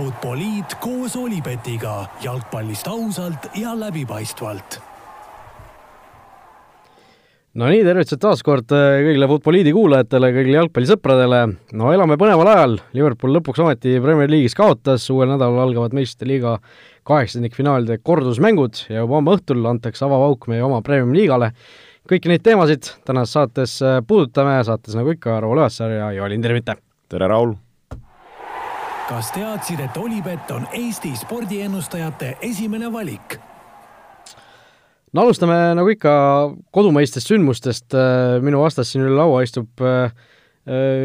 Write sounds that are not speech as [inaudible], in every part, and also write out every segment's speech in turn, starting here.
Futboliit koos Olipetiga jalgpallist ausalt ja läbipaistvalt. no nii, tervitused taas kord äh, kõigile Futboliidi kuulajatele, kõigile jalgpallisõpradele. no elame põneval ajal, Liverpool lõpuks ometi Premier League'is kaotas, uuel nädalal algavad meistrite liiga kaheksandikfinaalide kordusmängud ja juba homme õhtul antakse avavauk meie oma Premium liigale. kõiki neid teemasid tänases saates äh, puudutame, saates nagu ikka, Raul Õassaar ja Joelin Tervite. tere, Raul! Kas teadsid, et Olipet on Eesti spordiennustajate esimene valik? no alustame nagu ikka kodumaistest sündmustest, minu vastas siin üle laua istub äh,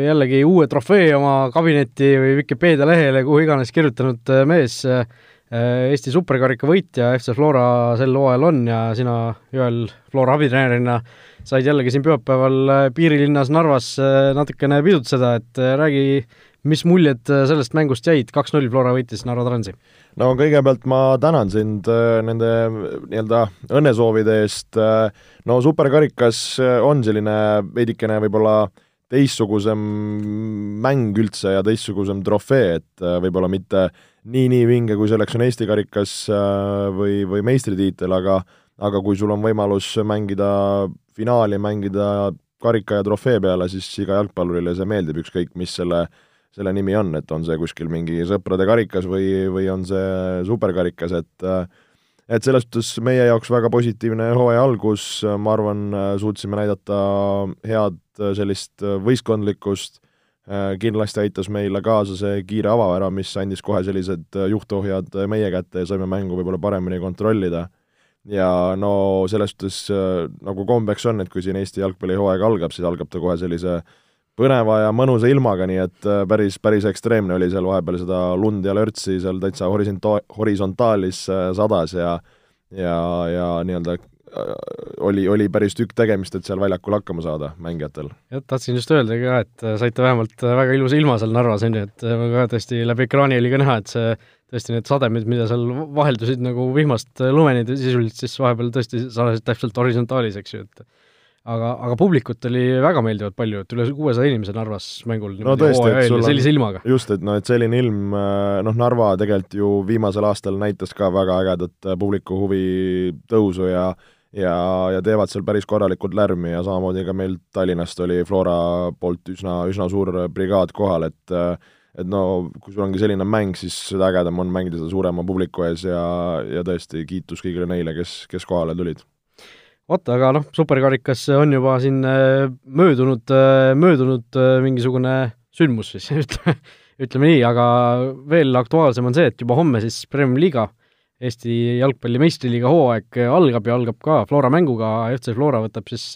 jällegi uue trofee oma kabinetti või Vikipeedia lehele, kuhu iganes kirjutanud äh, mees, äh, Eesti superkarika võitja FC Flora sel hooajal on ja sina, Joel, Flora abitreenerina said jällegi siin pühapäeval piirilinnas Narvas natukene pidutseda, et räägi mis muljed äh, sellest mängust jäid, kaks-null Flora võitis Narva Transi? no kõigepealt ma tänan sind äh, nende nii-öelda õnnesoovide eest, äh, no superkarikas on selline veidikene võib-olla teistsugusem mäng üldse ja teistsugusem trofee, et võib-olla mitte nii-nii vinge, kui selleks on Eesti karikas või, või meistritiitel, aga aga kui sul on võimalus mängida finaali, mängida karika ja trofee peale, siis iga jalgpallurile see meeldib, ükskõik mis selle äh, selle nimi on, et on see kuskil mingi sõprade karikas või, või on see superkarikas, et et selles suhtes meie jaoks väga positiivne hooaja algus, ma arvan, suutsime näidata head sellist võistkondlikkust, kindlasti aitas meile kaasa see kiire avavärav, mis andis kohe sellised juhtohjad meie kätte ja saime mängu võib-olla paremini kontrollida. ja no selles suhtes, nagu kombeks on, et kui siin Eesti jalgpallihooaeg algab, siis algab ta kohe sellise äh, põneva ja mõnusa ilmaga, nii et äh, päris, päris ekstreemne oli seal vahepeal seda lund ja lörtsi seal täitsa horisonta-, horisontaalis äh, sadas ja ja, ja nii-öelda äh, oli, oli päris tükk tegemist, et seal väljakul hakkama saada mängijatel. jah, tahtsin just öelda ka, et saite vähemalt väga ilusa ilma seal Narvas, on ju, et ka tõesti läbi ekraani oli ka näha, et see tõesti need sademed, mida seal vaheldusid nagu vihmast lumeni sisuliselt, siis vahepeal tõesti salasid täpselt horisontaalis, eks ju, et aga, aga publikut oli väga meeldivalt palju, et üle kuuesaja inimese Narvas mängul no tõesti, et sul on sellise ilmaga. just, et noh, et selline ilm, äh, noh, Narva tegelikult ju viimasel aastal näitas ka väga ägedat äh, publiku huvi tõusu ja ja, ja teevad seal päris korralikult lärmi ja samamoodi ka meil Tallinnast oli Flora poolt üsna, üsna suur brigaad kohal, et äh, et no kui sul ongi selline mäng, siis seda ägedam on mängida seda suurema publiku ees ja, ja tõesti kiitus kõigile neile, kes, kes kohale tulid vot, aga noh, superkarikas on juba siin äh, möödunud, äh, möödunud äh, mingisugune sündmus siis, [laughs] ütleme, ütleme nii, aga veel aktuaalsem on see, et juba homme siis Premiumi liiga, Eesti jalgpalli meistriliiga hooaeg algab ja algab ka Flora mänguga, FC Flora võtab siis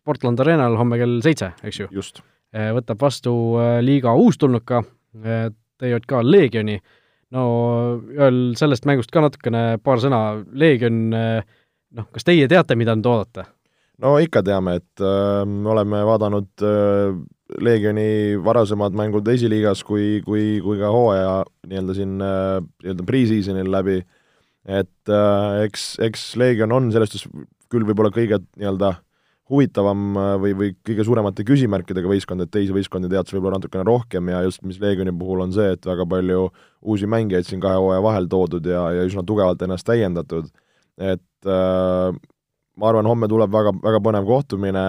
Sportland Arenal homme kell seitse, eks ju? just. võtab vastu liiga uustulnuka, TJK Leegioni, no sellest mängust ka natukene paar sõna, Leegion äh, noh, kas teie teate, mida nüüd oodata? no ikka teame, et äh, me oleme vaadanud äh, Leegioni varasemad mängud esiliigas kui, kui, kui ka hooaja nii-öelda siin äh, nii-öelda pre-seasonil läbi, et äh, eks, eks Leegion on selles suhtes küll võib-olla kõige nii-öelda huvitavam äh, või, või kõige suuremate küsimärkidega võistkond, et teisi võistkondi tead sa võib-olla natukene rohkem ja just mis Leegioni puhul on see, et väga palju uusi mängijaid siin kahe hooaja vahel toodud ja, ja üsna tugevalt ennast täiendatud et äh, ma arvan, homme tuleb väga, väga põnev kohtumine.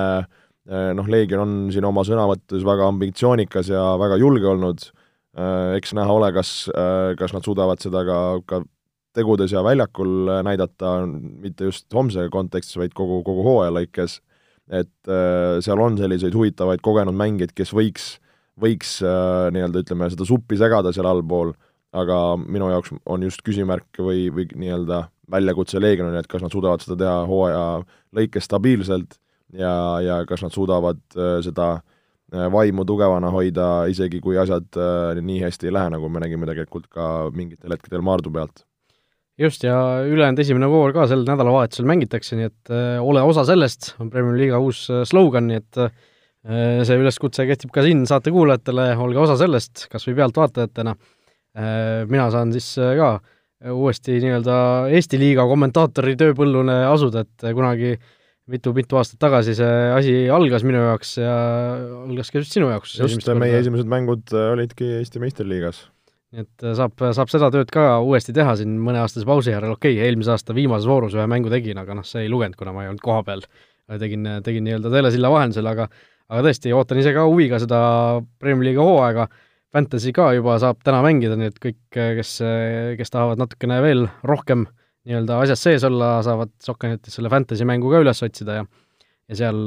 Äh,, noh, Leegion on siin oma sõnavõttes väga ambitsioonikas ja väga julge olnud. Äh,, eks näha ole, kas äh,, kas nad suudavad seda ka, ka tegudes ja väljakul näidata, mitte just homse kontekstis, vaid kogu, kogu hooaja lõikes, et seal on selliseid huvitavaid kogenud mängijaid, kes võiks, võiks nii-öelda ütleme, seda suppi segada seal allpool, aga minu jaoks on just küsimärk või, või nii-öelda väljakutse Leegionile, et kas nad suudavad seda teha hooaja lõikes stabiilselt ja, ja kas nad suudavad äh, seda äh, vaimu tugevana hoida, isegi kui asjad äh, nii hästi ei lähe, nagu me nägime tegelikult ka mingitel hetkedel Maardu pealt. just, ja ülejäänud esimene voor ka sel nädalavahetusel mängitakse, nii et ole osa sellest, on Premier Liiga uus slogan, nii et see üleskutse kehtib ka siin saatekuulajatele, olge osa sellest, kas või pealtvaatajatena. mina saan siis ka uuesti nii-öelda Eesti liiga kommentaatori tööpõllune asuda, et kunagi mitu-mitu aastat tagasi see asi algas minu jaoks ja algas ka just sinu jaoks. just, meie esimesed mängud olidki Eesti meistriliigas. nii et saab, saab seda tööd ka uuesti teha siin mõneaastase pausi järel, okei okay,, eelmise aasta viimases voorus ühe mängu tegin, aga noh, see ei lugenud, kuna ma ei olnud kohapeal. tegin, tegin nii-öelda telesilla vahendusel, aga aga tõesti, ootan ise ka huviga seda Premier League'i hooaega, Fantasy ka juba saab täna mängida, nii et kõik, kes, kes tahavad natukene veel rohkem nii-öelda asjas sees olla, saavad Sokkenetis selle Fantasy mängu ka üles otsida ja ja seal,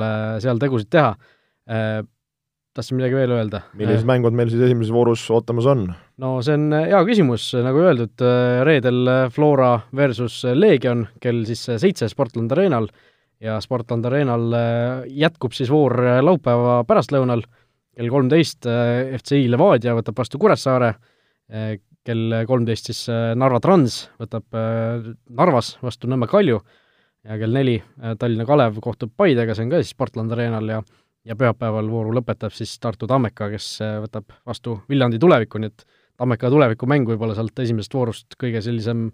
seal tegusid teha tahtsin midagi veel öelda. millised mängud meil siis esimeses voorus ootamas on? no see on hea küsimus, nagu öeldud, reedel Flora versus Legion kell siis seitse Sportland Arenal ja Sportland Arenal jätkub siis voor laupäeva pärastlõunal kell kolmteist FCI Levadia võtab vastu Kuressaare, kell kolmteist siis Narva Trans võtab Narvas vastu Nõmme Kalju ja kell neli Tallinna Kalev kohtub Paidega, see on ka siis Sportland Arenal ja ja pühapäeval vooru lõpetab siis Tartu Tammeka, kes äh, võtab vastu Viljandi tuleviku, nii et Tammeka tulevikumäng võib-olla sealt esimesest voorust kõige sellisem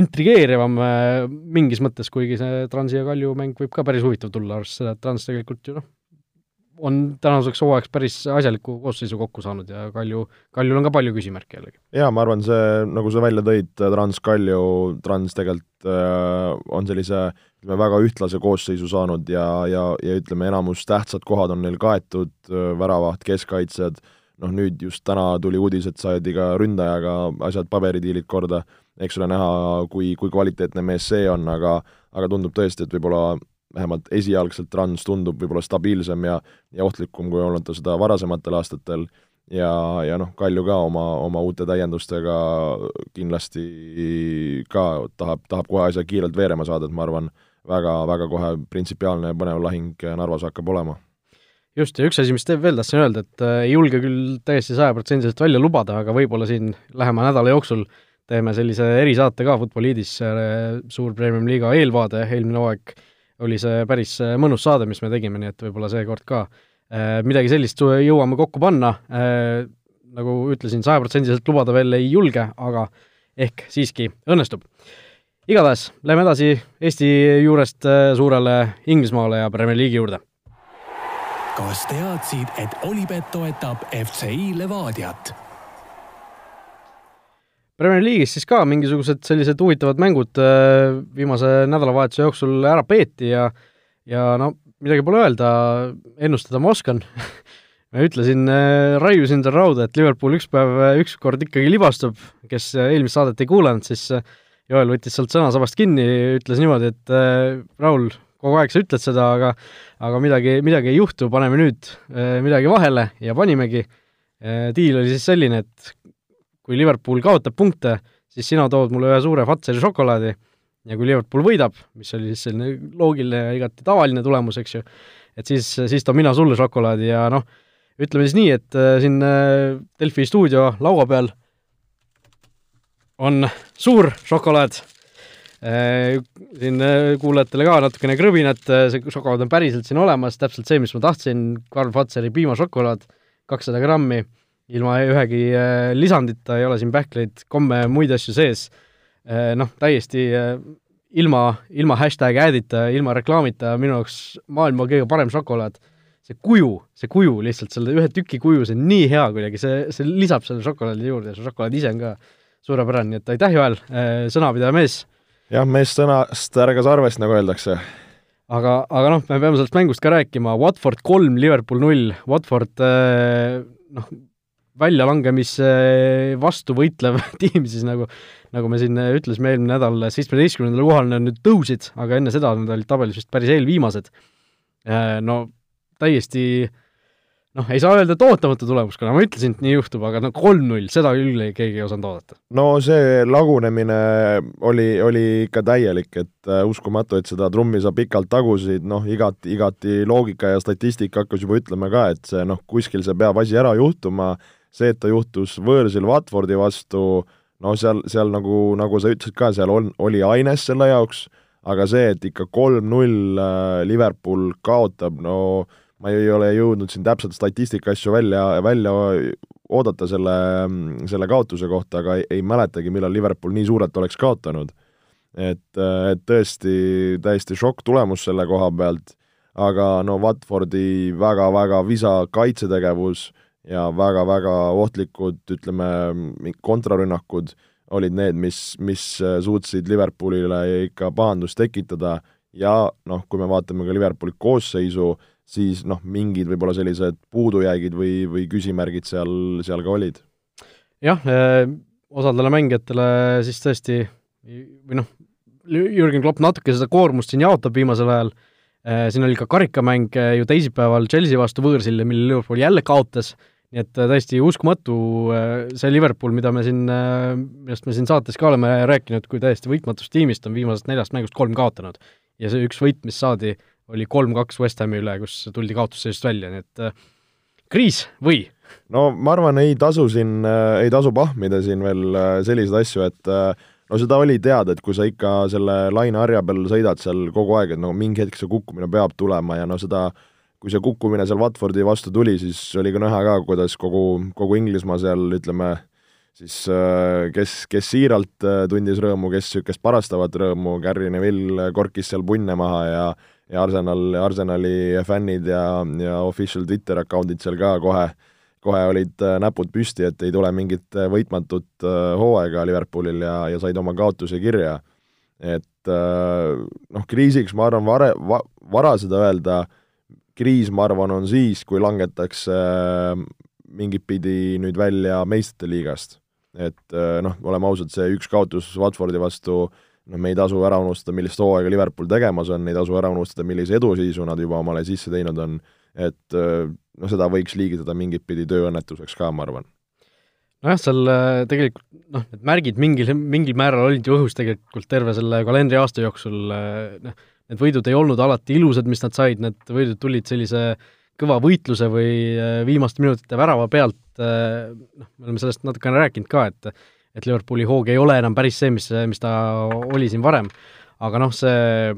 intrigeerivam äh, mingis mõttes, kuigi see Transi ja Kalju mäng võib ka päris huvitav tulla, arvestades seda, et Trans tegelikult ju noh, on tänaseks hooajaks päris asjaliku koosseisu kokku saanud ja Kalju, Kaljul on ka palju küsimärke jällegi. jaa, ma arvan, see, nagu sa välja tõid, Trans Kalju, Trans tegelikult äh, on sellise ütleme, väga ühtlase koosseisu saanud ja, ja, ja ütleme, enamus tähtsad kohad on neil kaetud, väravaht, keskkaitsjad, noh nüüd just täna tuli uudis, et saadi ka ründajaga asjad, paberidiilid korda, eks ole näha, kui, kui kvaliteetne mees see on, aga aga tundub tõesti, et võib-olla vähemalt esialgselt Trans tundub võib-olla stabiilsem ja, ja ohtlikum, kui olnud ta seda varasematel aastatel ja, ja noh, Kalju ka oma, oma uute täiendustega kindlasti ka tahab, tahab kohe asja kiirelt veerema saada, et ma arvan, väga, väga kohe printsipiaalne ja põnev lahing Narvas hakkab olema. just, ja üks asi, mis teeb veel, tahtsin öelda, et äh, ei julge küll täiesti sajaprotsendiliselt välja lubada, aga võib-olla siin lähema nädala jooksul teeme sellise erisaate ka Futboliidis, äh, suur Premium-liiga eelvaade, eelmine hooaeg oli see päris äh, mõnus saade, mis me tegime, nii et võib-olla seekord ka midagi sellist jõuame kokku panna, nagu ütlesin, sajaprotsendiliselt lubada veel ei julge, aga ehk siiski õnnestub igatahes, lähme edasi Eesti juurest äh, suurele Inglismaale ja Premier League'i juurde. kas teadsid, et Olipet toetab FCI Levadiat? Premier League'is siis ka mingisugused sellised huvitavad mängud äh, viimase nädalavahetuse jooksul ära peeti ja ja no midagi pole öelda, ennustada ma oskan [laughs] ma ütlesin, äh, raiusin tal rauda, et Liverpool üks päev, ükskord ikkagi libastub, kes eelmist saadet ei kuulanud, siis Joel võttis sealt sõnasabast kinni, ütles niimoodi, et äh, Raul, kogu aeg sa ütled seda, aga aga midagi, midagi ei juhtu, paneme nüüd äh, midagi vahele ja panimegi äh,. diil oli siis selline, et kui Liverpool kaotab punkte, siis sina tood mulle ühe suure Fatseri šokolaadi. Ja kui Liverpool võidab, mis oli siis selline loogiline ja igati tavaline tulemus, eks ju, et siis, siis toon mina sulle šokolaadi ja noh, ütleme siis nii, et äh, siin äh, Delfi stuudio laua peal on suur šokolaad. Äh, siin kuulajatele ka natukene krõbinat, see šokolaad on päriselt siin olemas, täpselt see, mis ma tahtsin, Karl Fatseri piimašokolaad, kakssada grammi, ilma ühegi lisandita, ei ole siin pähkleid, komme, muid asju sees. Noh, täiesti ilma, ilma hashtag ad'ita, ilma reklaamita minu jaoks maailma kõige parem šokolaad. see kuju, see kuju lihtsalt, selle ühe tüki kuju, see on nii hea kuidagi, see, see lisab selle šokolaadi juurde ja see šokolaad ise on ka suurepärane, nii et aitäh, Joel, äh, sõnapidaja mees! jah, mees sõnast ärgas arvest, nagu öeldakse. aga, aga noh, me peame sellest mängust ka rääkima, Watford kolm, Liverpool null, Watford äh, noh, väljalangemise vastu võitlev [laughs] tiim siis nagu, nagu me siin ütlesime eelmine nädal, seitsmeteistkümnendal kohal nad nüüd tõusid, aga enne seda nad olid tabelis vist päris eelviimased. Äh, no täiesti noh, ei saa öelda, et ootamatu tulemus, kuna ma ütlesin, et nii juhtub, aga no kolm-null, seda küll keegi ei osanud oodata. no see lagunemine oli, oli ikka täielik, et uskumatu, et seda trummi sa pikalt tagusid, noh, igati, igati loogika ja statistika hakkas juba ütlema ka, et see noh, kuskil see peab asi ära juhtuma, see, et ta juhtus võõrsil Watfordi vastu, no seal, seal nagu, nagu sa ütlesid ka, seal on, oli aines selle jaoks, aga see, et ikka kolm-null uh, Liverpool kaotab, no ma ei ole jõudnud siin täpselt statistika asju välja, välja oodata selle, selle kaotuse kohta, aga ei, ei mäletagi, millal Liverpool nii suurelt oleks kaotanud. et, et tõesti täiesti šokk tulemus selle koha pealt, aga no Watfordi väga-väga visa kaitsetegevus ja väga-väga ohtlikud, ütleme, kontrarünnakud olid need, mis, mis suutsid Liverpoolile ikka pahandust tekitada. Ja noh, kui me vaatame ka Liverpooli koosseisu, siis noh, mingid võib-olla sellised puudujäägid või, või küsimärgid seal, seal ka olid. jah, osadele mängijatele siis tõesti või noh, Jürgen Klopp natuke seda koormust siin jaotab viimasel ajal, äh, siin oli ka karikamäng äh, ju teisipäeval Chelsea vastu võõrsil mille Liverpool jälle kaotas, nii et äh, täiesti uskumatu see Liverpool, mida me siin, millest me siin saates ka oleme rääkinud, kui täiesti võitmatust tiimist on viimasest neljast mängust kolm kaotanud. ja see üks võit, mis saadi, oli kolm-kaks West Hami üle, kus tuldi kaotusseisust välja, nii et kriis või? no ma arvan, ei tasu siin, ei tasu pahmida siin veel selliseid asju, et äh, no seda oli teada, et kui sa ikka selle laineharja peal sõidad seal kogu aeg, et no mingi hetk see kukkumine peab tulema ja no seda, kui see kukkumine seal Watfordi vastu tuli, siis oli ka näha ka, kuidas kogu, kogu Inglismaa seal ütleme, siis äh, kes, kes siiralt äh, tundis rõõmu, kes niisugust parastavat rõõmu, Gary Neville korkis seal punne maha ja ja Arsenal, Arsenali fännid ja, ja official Twitter account'id seal ka kohe kohe olid äh, näpud püsti, et ei tule mingit võitmatut hooaega Liverpoolil ja, ja said oma kaotuse kirja. et noh, kriisiks ma arvan, vare, va-, vara seda öelda, kriis, ma arvan, on siis, kui langetakse mingit pidi nüüd välja meistrite liigast. et noh, oleme ausad, see üks kaotus Watfordi vastu noh, me ei tasu ära unustada, millist hooaega Liverpool tegemas on, ei tasu ära unustada, millise edusiisu nad juba omale sisse teinud on, et no seda võiks liigitada mingit pidi tööõnnetuseks ka, ma arvan. nojah, seal äh, tegelikult noh, need märgid mingil, mingil määral olid ju õhus tegelikult terve selle kalendriaasta jooksul, äh, noh, need võidud ei olnud alati ilusad, mis nad said, need võidud tulid sellise kõva võitluse või äh, viimaste minutite värava pealt, noh, me oleme sellest natukene rääkinud ka, et et Liverpooli hoog ei ole enam päris see, mis, mis ta oli siin varem, aga noh, see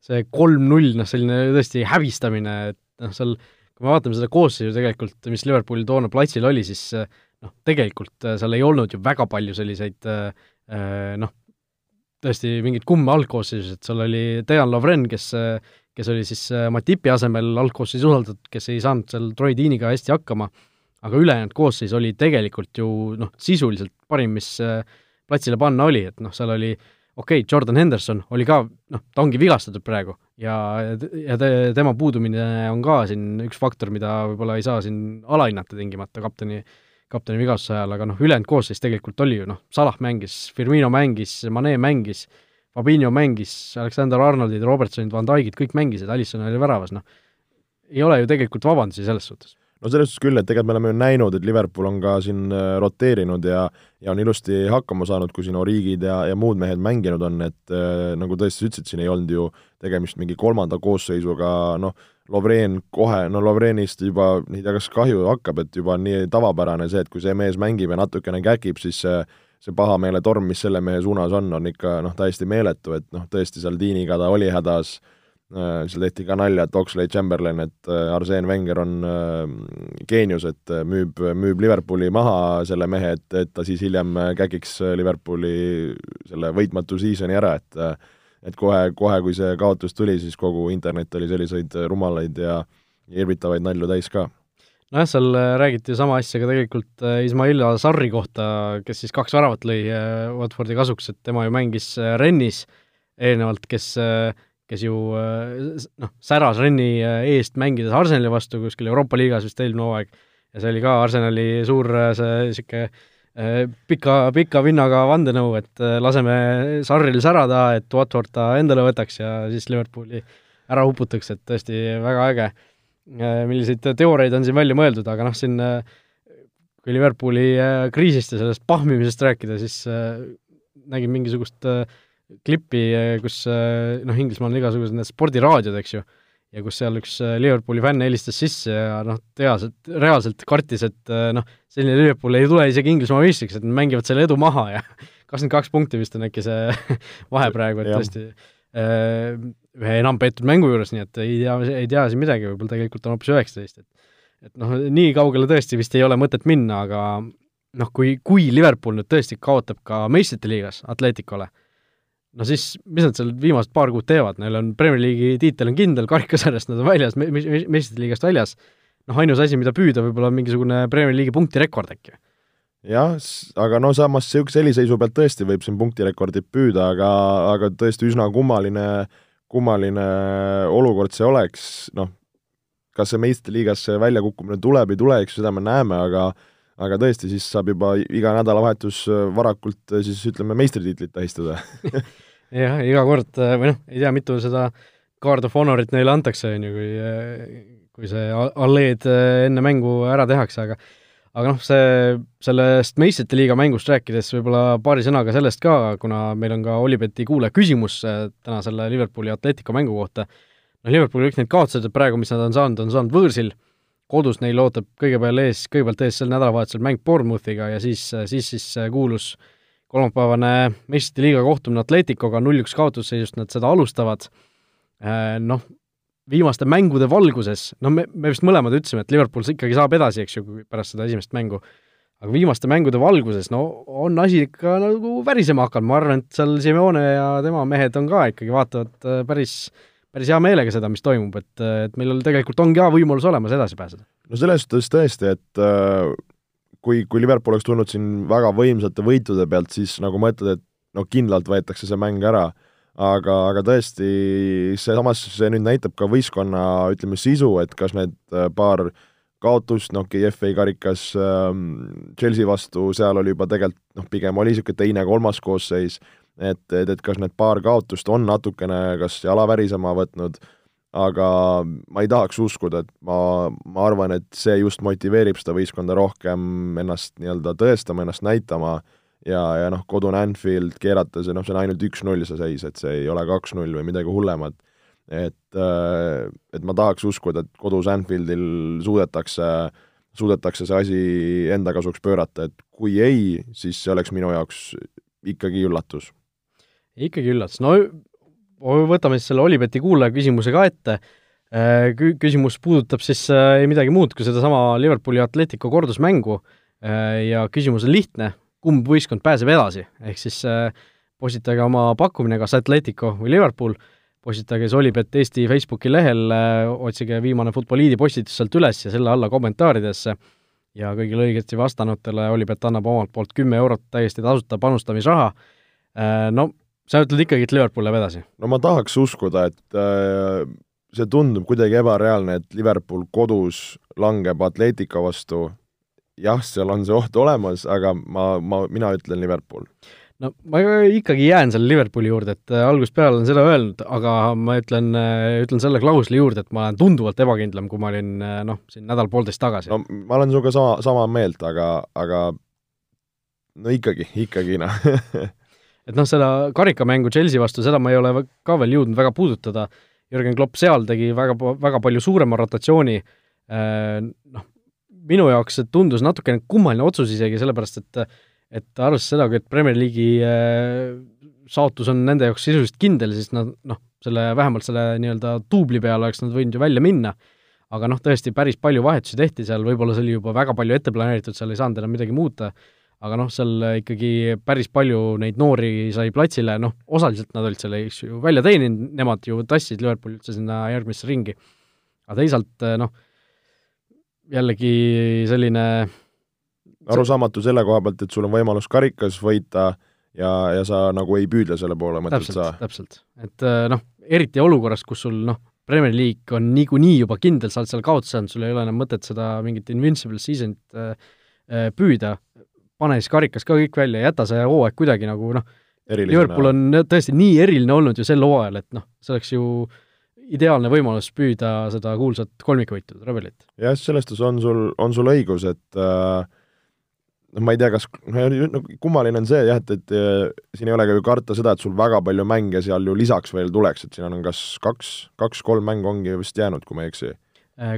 see kolm-null, noh selline tõesti häbistamine, et noh, seal kui me vaatame seda koosseisu tegelikult, mis Liverpooli toona platsil oli, siis noh, tegelikult äh, seal ei olnud ju väga palju selliseid äh, äh, noh, tõesti mingeid kumme algkoosseisus, et seal oli Dejan Lovren, kes kes oli siis Matipi asemel algkoosseisus usaldatud, kes ei saanud seal Troy Deaniga hästi hakkama, aga ülejäänud koosseis oli tegelikult ju noh, sisuliselt parim, mis platsile panna oli, et noh, seal oli okei okay,, Jordan Henderson oli ka, noh, ta ongi vigastatud praegu, ja, ja te, tema puudumine on ka siin üks faktor, mida võib-olla ei saa siin alahinnata tingimata kapteni, kapteni vigastuse ajal, aga noh, ülejäänud koosseis tegelikult oli ju noh, Salah mängis, Firmino mängis, Mane mängis, Fabinho mängis, Alexander Arnoldid, Robertsonid, Van Dijkid, kõik mängisid, Alisson oli väravas, noh, ei ole ju tegelikult vabandusi selles suhtes no selles suhtes küll, et tegelikult me oleme ju näinud, et Liverpool on ka siin äh, roteerinud ja ja on ilusti hakkama saanud, kui siin Origid ja, ja muud mehed mänginud on, et äh, nagu tõesti sa ütlesid, siin ei olnud ju tegemist mingi kolmanda koosseisuga, noh, Lovren kohe, no Lovrenist juba, ei tea, kas kahju hakkab, et juba nii tavapärane see, et kui see mees mängib ja natukene käkib, siis see see pahameeletorm, mis selle mehe suunas on, on ikka noh, täiesti meeletu, et noh, tõesti seal Tiiniga ta oli hädas äh,, Äh, seal tehti ka nalja, et Oxlade Chamberlain, et äh, Arsene Wenger on äh, geenius, et müüb, müüb Liverpooli maha selle mehe, et, et ta siis hiljem käkiks Liverpooli selle võitmatu season'i ära, et et kohe, kohe kui see kaotus tuli, siis kogu internet oli selliseid rumalaid ja irvitavaid nalju täis ka. Nojah, seal räägiti sama asja ka tegelikult Ismail Sarri kohta, kes siis kaks väravat lõi Watfordi kasuks, et tema ju mängis Rennis eelnevalt, kes äh, kes ju äh, noh, säras Renni äh, eest mängides Arsenali vastu kuskil Euroopa liigas vist eelmine hooaeg ja see oli ka Arsenali suur äh, see niisugune pika, pika vinnaga vandenõu, et laseme Sarril särada, et Watford ta endale võtaks ja siis Liverpooli ära uputaks, et tõesti väga äge. milliseid teooriaid on siin välja mõeldud, aga noh, siin kui Liverpooli kriisist ja sellest pahmimisest rääkida, siis nägin mingisugust äh, klippi, kus noh, Inglismaal on igasugused need spordiraadiod, eks ju, ja kus seal üks äh, Liverpooli fänn helistas sisse ja noh, reaalselt, reaalselt kartis, et noh, selline Liverpool ei tule isegi Inglismaa meistriks, et nad mängivad selle edu maha ja [laughs] kakskümmend kaks punkti vist on äkki see [laughs] vahe praegu, et tõesti ühe enam peetud mängu juures, nii et ei tea, ei tea siin midagi, võib-olla tegelikult on hoopis üheksateist, et et noh, nii kaugele tõesti vist ei ole mõtet minna, aga noh, kui, kui Liverpool nüüd tõesti kaotab ka meistrite liigas Atleticole, no siis, mis nad seal viimased paar kuud teevad, neil on Premier League'i tiitel on kindel, karikasarjast nad on väljas me,, me, meistrite liigast väljas, noh, ainus asi, mida püüda, võib-olla mingisugune Premier League'i punktirekord äkki. jah, aga no samas niisuguse heliseisu pealt tõesti võib siin punktirekordit püüda, aga, aga tõesti üsna kummaline, kummaline olukord see oleks, noh, kas see meistriliigasse väljakukkumine tuleb, ei tule, eks seda me näeme, aga aga tõesti, siis saab juba iga nädalavahetus varakult siis ütleme, meistritiitlit tähistada. [laughs] Jah, iga kord või noh, ei tea, mitu seda Guard of Honorit neile antakse, on ju, kui kui see alleed äh, enne mängu ära tehakse, aga aga noh, see, sellest meistrite liiga mängust rääkides võib-olla paari sõnaga sellest ka, kuna meil on ka Olibeti kuulaja küsimus äh, täna selle Liverpooli Atletico mängu kohta, noh, Liverpooli kõik need kaotused praegu, mis nad on saanud, on saanud võõrsil, kodus neil ootab kõigepealt ees, kõigepealt ees sel nädalavahetusel mäng Bournemouthiga ja siis, siis, siis kuulus kolmapäevane meistrite liiga kohtumine Atleticoga, null-üks kaotusseisust nad seda alustavad, äh, noh, viimaste mängude valguses, no me, me vist mõlemad ütlesime, et Liverpool ikkagi saab edasi, eks ju, pärast seda esimest mängu, aga viimaste mängude valguses, no on asi ikka nagu värisema hakanud, ma arvan, et seal Simeone ja tema mehed on ka ikkagi, vaatavad äh, päris, hea meelega seda, mis toimub, et, et meil tegelikult on ka võimalus olemas edasi pääseda. no selles suhtes tõesti, et äh, kui, kui Liverpool oleks tulnud siin väga võimsate võitude pealt, siis nagu ma ütlen, et no kindlalt võetakse see mäng ära aga, aga tõesti, see samas, see nüüd näitab ka võistkonna, ütleme, sisu, et kas need äh, paar kaotust, noh, KFA karikas ähm, Chelsea vastu, seal oli juba tegelikult noh, pigem oli niisugune teine-kolmas koosseis, et, et, et kas need paar kaotust on natukene kas jala värisema võtnud, aga ma ei tahaks uskuda, et ma, ma arvan, et see just motiveerib seda võistkonda rohkem ennast nii-öelda tõestama, ennast näitama ja, ja noh, kodune Anfield keerata, see noh, see on ainult üks-null see seis, et see ei ole kaks-null või midagi hullemat. et, äh, et ma tahaks uskuda, et kodus Anfieldil suudetakse, suudetakse see asi enda kasuks pöörata, et kui ei, siis see oleks minu jaoks ikkagi üllatus. Ikkagi üllatus, no võtame siis selle Olibeti kuulaja küsimuse ka ette. Äh, Kü-, küsimus puudutab siis äh, ei midagi muud kui sedasama Liverpooli Atletico kordusmängu. Ja küsimus on lihtne, kumb võistkond pääseb edasi, ehk siis äh, postitage oma pakkumine kas Atletico või Liverpool, postitage Solibet Eesti Facebooki lehel äh,, otsige viimane Futboliidi postitus sealt üles ja selle alla kommentaaridesse. Ja kõigile õigesti vastanutele Olipet annab omalt poolt kümme eurot täiesti tasuta panustamisraha. Äh,, no sa ütled ikkagi, et Liverpool läheb edasi? no ma tahaks uskuda, et äh, see tundub kuidagi ebareaalne, et Liverpool kodus langeb Atletico vastu jah, seal on see oht olemas, aga ma, ma, mina ütlen Liverpool. no ma ikkagi jään selle Liverpooli juurde, et äh, algusest peale olen seda öelnud, aga ma ütlen, äh, ütlen selle klausli juurde, et ma olen tunduvalt ebakindlam, kui ma olin äh, noh, siin nädal-poolteist tagasi. no ma olen sinuga sama, sama meelt, aga, aga no ikkagi, ikkagi noh [laughs] et noh, seda karikamängu Chelsea vastu, seda ma ei ole ka veel jõudnud väga puudutada, Jürgen Klopp seal tegi väga, väga palju suurema rotatsiooni, noh, minu jaoks see tundus natukene kummaline otsus isegi, sellepärast et et arvestades seda, et Premier League'i äh, saatus on nende jaoks sisuliselt kindel, siis nad noh, selle, vähemalt selle nii-öelda duubli peale oleks nad võinud ju välja minna, aga noh, tõesti päris palju vahetusi tehti seal, võib-olla see oli juba väga palju ette planeeritud, seal ei saanud enam midagi muuta, aga noh, seal ikkagi päris palju neid noori sai platsile, noh, osaliselt nad olid selle, eks ju, välja teeninud, nemad ju tassisid Liverpooli üldse sinna järgmisse ringi. aga teisalt noh, jällegi selline arusaamatu selle koha pealt, et sul on võimalus karikas võita ja, ja sa nagu ei püüdle selle poole, mõtled sa? täpselt, et äh, noh, eriti olukorras, kus sul noh, Premier League on niikuinii juba kindel, sa oled seal kaotsi saanud, sul ei ole enam mõtet seda mingit invincible season'it äh, äh, püüda, pane siis karikas ka kõik välja, jäta see hooaeg kuidagi nagu noh, Liverpool on tõesti nii eriline olnud ju sel hooajal, et noh, see oleks ju äh, ideaalne võimalus püüda seda kuulsat kolmikvõitu, rebelit. jah, selles suhtes on sul, on sul õigus, et äh, noh, ma ei tea, kas, no kummaline on see jah, et, et äh, siin ei ole ka ju karta seda, et sul väga palju mänge seal ju lisaks veel tuleks, et siin on kas kaks, kaks-kolm mängu ongi vist jäänud, kui ma ei eksi äh,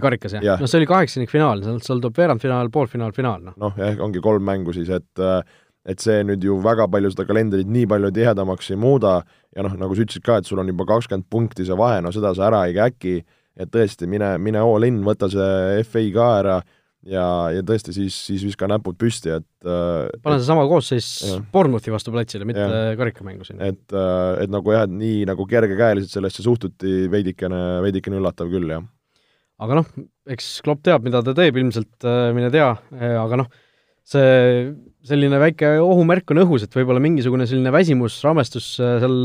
karikas jah ja.? no see oli kaheksandikfinaal, sealt, seal tuleb veerandfinaal, poolfinaal, finaal, noh. noh, jah, ongi kolm mängu siis, et äh, et see nüüd ju väga palju seda kalendrit nii palju tihedamaks ei muuda ja noh, nagu sa ütlesid ka, et sul on juba kakskümmend punkti see vahe, no seda sa ära ei käki, et tõesti, mine, mine all in, võta see FA ka ära ja, ja tõesti siis, siis viska näpud püsti, et äh, pane seesama koosseis Bournemouthi vastu platsile, mitte ja. karikamängu siin. et, äh, et nagu jah, et nii nagu kergekäeliselt sellesse suhtuti veidikene, veidikene üllatav küll, jah. Aga noh, eks Klopp teab, mida ta teeb ilmselt, mine tea, aga noh, see selline väike ohumärk on õhus, et võib-olla mingisugune selline väsimus, ramestus seal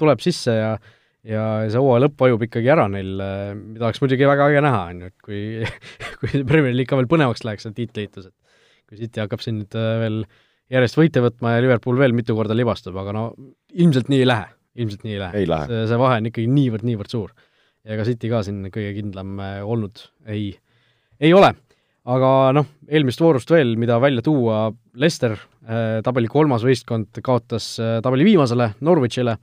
tuleb sisse ja ja see hooaja lõpp vajub ikkagi ära neil, mida oleks muidugi väga äge näha, on ju, et kui [laughs] kui Premier League ka veel põnevaks läheks, see tiitliitlus, et kui City hakkab siin nüüd veel järjest võite võtma ja Liverpool veel mitu korda libastub, aga no ilmselt nii ei lähe, ilmselt nii ei lähe. see, see vahe on ikkagi niivõrd-niivõrd suur. Ja ega City ka siin kõige kindlam olnud ei, ei ole. Aga noh, eelmist voorust veel, mida välja tuua, Leicester, äh, tabeli kolmas võistkond, kaotas äh, tabeli viimasele Norwichile,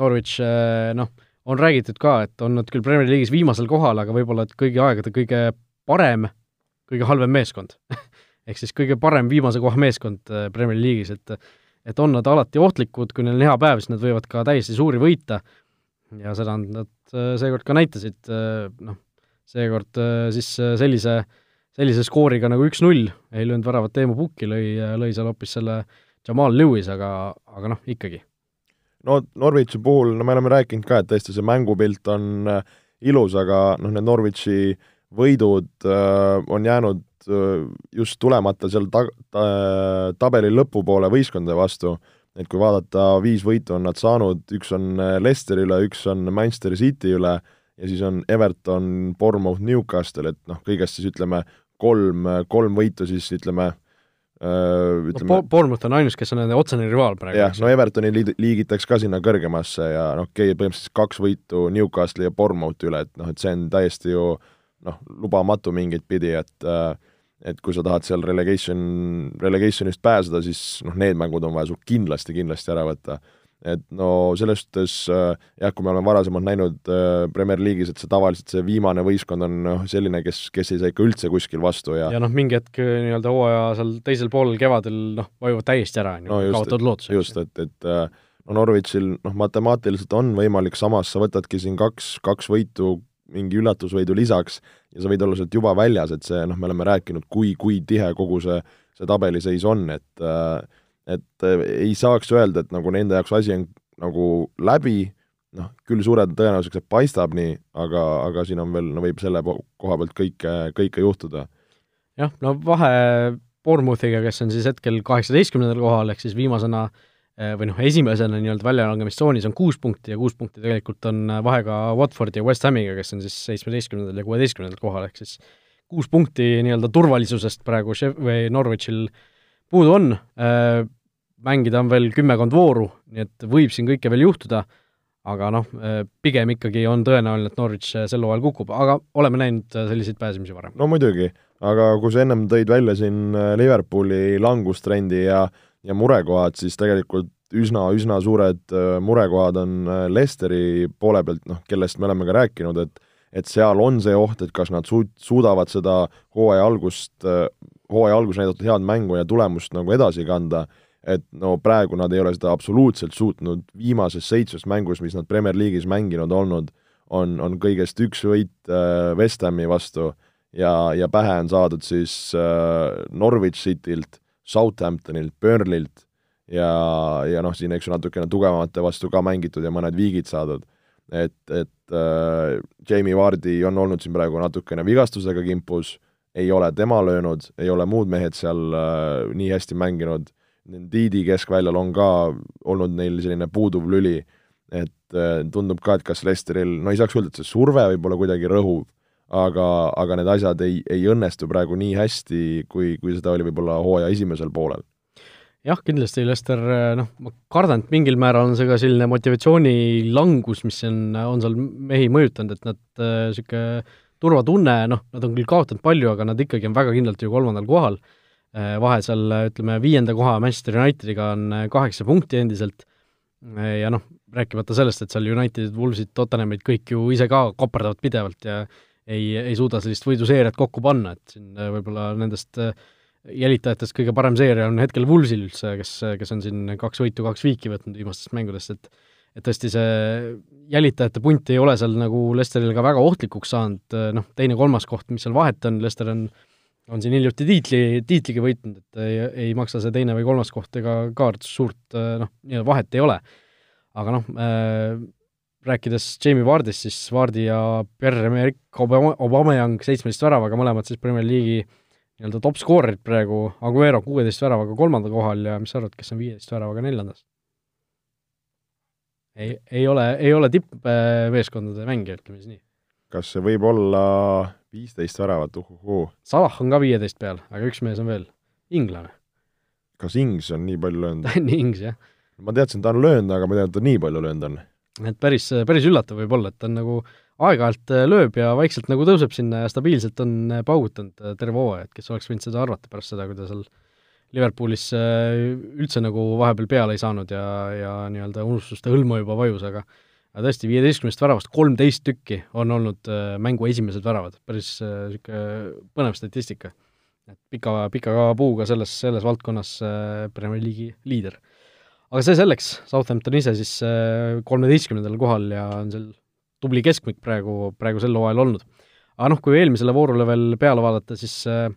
Norwich äh, noh, on räägitud ka, et on nad küll Premier League'is viimasel kohal, aga võib-olla et kõigi aegade kõige parem, kõige halvem meeskond. [laughs] Ehk siis kõige parem viimase koha meeskond Premier League'is, et et on nad alati ohtlikud, kui neil on hea päev, siis nad võivad ka täiesti suuri võita ja seda nad seekord ka näitasid, noh, seekord siis sellise äh, sellise skooriga nagu üks-null, ei löönud väravat Teemu Pukki, lõi, lõi seal hoopis selle Jamal Lewis, aga, aga noh, ikkagi. no Norwichi puhul, no me oleme rääkinud ka, et tõesti see mängupilt on äh, ilus, aga noh, need Norwichi võidud äh, on jäänud äh, just tulemata seal ta-, ta-, tabeli lõpupoole võistkondade vastu, et kui vaadata, viis võitu on nad saanud, üks on äh, Leicesteri üle, üks on Manchester City üle ja siis on Everton, Bournemouth, Newcastle, et noh, kõigest siis ütleme kolm, kolm võitu siis ütleme ütleme no, Bournemouth on ainus, kes on nende otsene rivaal praegu. jah, no Evertoni liid-, liigitaks ka sinna kõrgemasse ja noh, okei okay,, põhimõtteliselt kaks võitu Newcastle'i ja Bournemouthi üle, et noh, et see on täiesti ju noh, lubamatu mingit pidi, et et kui sa tahad seal relegation, relegationist pääseda, siis noh, need mängud on vaja sul kindlasti, kindlasti ära võtta et no selles suhtes äh, jah, kui me oleme varasemalt näinud äh, Premier League'is, et see tavaliselt see viimane võistkond on noh, selline, kes, kes ei saa ikka üldse kuskil vastu ja ja noh, mingi hetk äh, nii-öelda hooaja seal teisel poolel kevadel noh, vajuvad täiesti ära, on ju kaotavad lootuse. just, et, et no Norwichil noh, matemaatiliselt on võimalik, samas sa võtadki siin kaks, kaks võitu mingi üllatusvõidu lisaks ja sa võid olla sealt juba väljas, et see noh, me oleme rääkinud, kui, kui tihe kogu see, see tabeliseis on, et äh, et äh, ei saaks öelda, et nagu nende jaoks asi on nagu läbi, noh, küll suure tõenäosusega see paistab nii, aga, aga siin on veel, no võib selle koha pealt kõike, kõike juhtuda. jah, no vahe Bournemouthiga, kes on siis hetkel kaheksateistkümnendal kohal, ehk siis viimasena äh, või noh, esimesena nii-öelda väljalangemistsoonis on kuus punkti ja kuus punkti tegelikult on äh, vahe ka Watfordi ja West Hamiga, kes on siis seitsmeteistkümnendal ja kuueteistkümnendal kohal, ehk siis kuus punkti nii-öelda turvalisusest praegu Chef- või Norwichil puudu on äh,, mängida on veel kümmekond vooru, nii et võib siin kõike veel juhtuda, aga noh, äh, pigem ikkagi on tõenäoline, et Norwich äh, sel hooajal kukub, aga oleme näinud äh, selliseid pääsemisi varem. no muidugi, aga kui sa ennem tõid välja siin Liverpooli langustrendi ja, ja murekohad, siis tegelikult üsna, üsna suured murekohad on Lesteri poole pealt, noh, kellest me oleme ka rääkinud, et et seal on see oht, et kas nad suud-, suudavad seda hooaja algust, hooaja alguses näidatud head mängu ja tulemust nagu edasi kanda et no praegu nad ei ole seda absoluutselt suutnud, viimases seitsmes mängus, mis nad Premier League'is mänginud olnud, on, on kõigest üks võit äh, West Hami vastu ja, ja pähe on saadud siis äh, Norwich Citylt, Southamptonilt, Burnley'lt ja, ja noh, siin eks ju natukene tugevamate vastu ka mängitud ja mõned viigid saadud. et, et äh, Jamie Vardi on olnud siin praegu natukene vigastusega kimpus, ei ole tema löönud, ei ole muud mehed seal äh, nii hästi mänginud Ndidi keskväljal on ka olnud neil selline puuduv lüli, et äh, tundub ka, et kas Lesteril, no ei saaks öelda, et see surve võib-olla kuidagi rõhuv, aga, aga need asjad ei, ei õnnestu praegu nii hästi, kui, kui seda oli võib-olla hooaja esimesel poolel. jah, kindlasti Lester, äh, noh, ma kardan, et mingil määral on see ka selline motivatsiooni langus, mis on, on seal mehi mõjutanud, et nad niisugune äh, turvatunne, noh, nad on küll kaotanud palju, aga nad ikkagi on väga kindlalt ju kolmandal kohal Äh, vahe seal ütleme, viienda koha Manchester Unitediga on äh, kaheksa punkti endiselt äh, ja noh, rääkimata sellest, et seal Unitedid, Wolvesid, Tottenhamid kõik ju ise ka koperdavad pidevalt ja ei, ei suuda sellist võiduseeriat kokku panna, et siin võib-olla nendest jälitajatest kõige parem seeria on hetkel Wolvesil üldse, kes, kes on siin kaks võitu, kaks viiki võtnud viimastest mängudest, et et tõesti see jälitajate punt ei ole seal nagu Lesterile ka väga ohtlikuks saanud, noh, teine-kolmas koht, mis seal vahet on, Lester on on siin hiljuti tiitli, tiitligi võitnud, et ei, ei maksa see teine või kolmas koht ega ka suurt noh, vahet ei ole. aga noh äh,, rääkides Jamie Vardist, siis Vardi ja Pierre-Emerick Obama, Obameyang seitsmeteist väravaga, mõlemad siis Premier League'i nii-öelda top skoorid praegu, Aguero kuueteist väravaga kolmandal kohal ja mis sa arvad, kes on viieteist väravaga neljandas? ei, ei ole, ei ole tippmeeskondade mängija, ütleme siis nii. kas see võib olla viisteist väravat, uhuhuu? Salah on ka viieteist peal, aga üks mees on veel, inglane. kas Ings on nii palju löönud [laughs] Ings, jah. ma teadsin, ta on löönud, aga ma ei teadnud, et ta nii palju löönud on. Et päris, päris üllatav võib olla, et ta on nagu aeg-ajalt lööb ja vaikselt nagu tõuseb sinna ja stabiilselt on paugutanud terve hooaja, et kes oleks võinud seda arvata pärast seda, kui ta seal Liverpoolis üldse nagu vahepeal peale ei saanud ja, ja nii-öelda unustuste hõlma juba vajus, aga aga tõesti, viieteistkümnest väravast kolmteist tükki on olnud mängu esimesed väravad, päris niisugune põnev statistika. et pika, pika puuga selles, selles valdkonnas Premier League'i liider. Aga see selleks, Southampton ise siis kolmeteistkümnendal kohal ja on seal tubli keskmik praegu, praegu sel hooajal olnud. aga noh, kui eelmisele voorule veel peale vaadata, siis äh,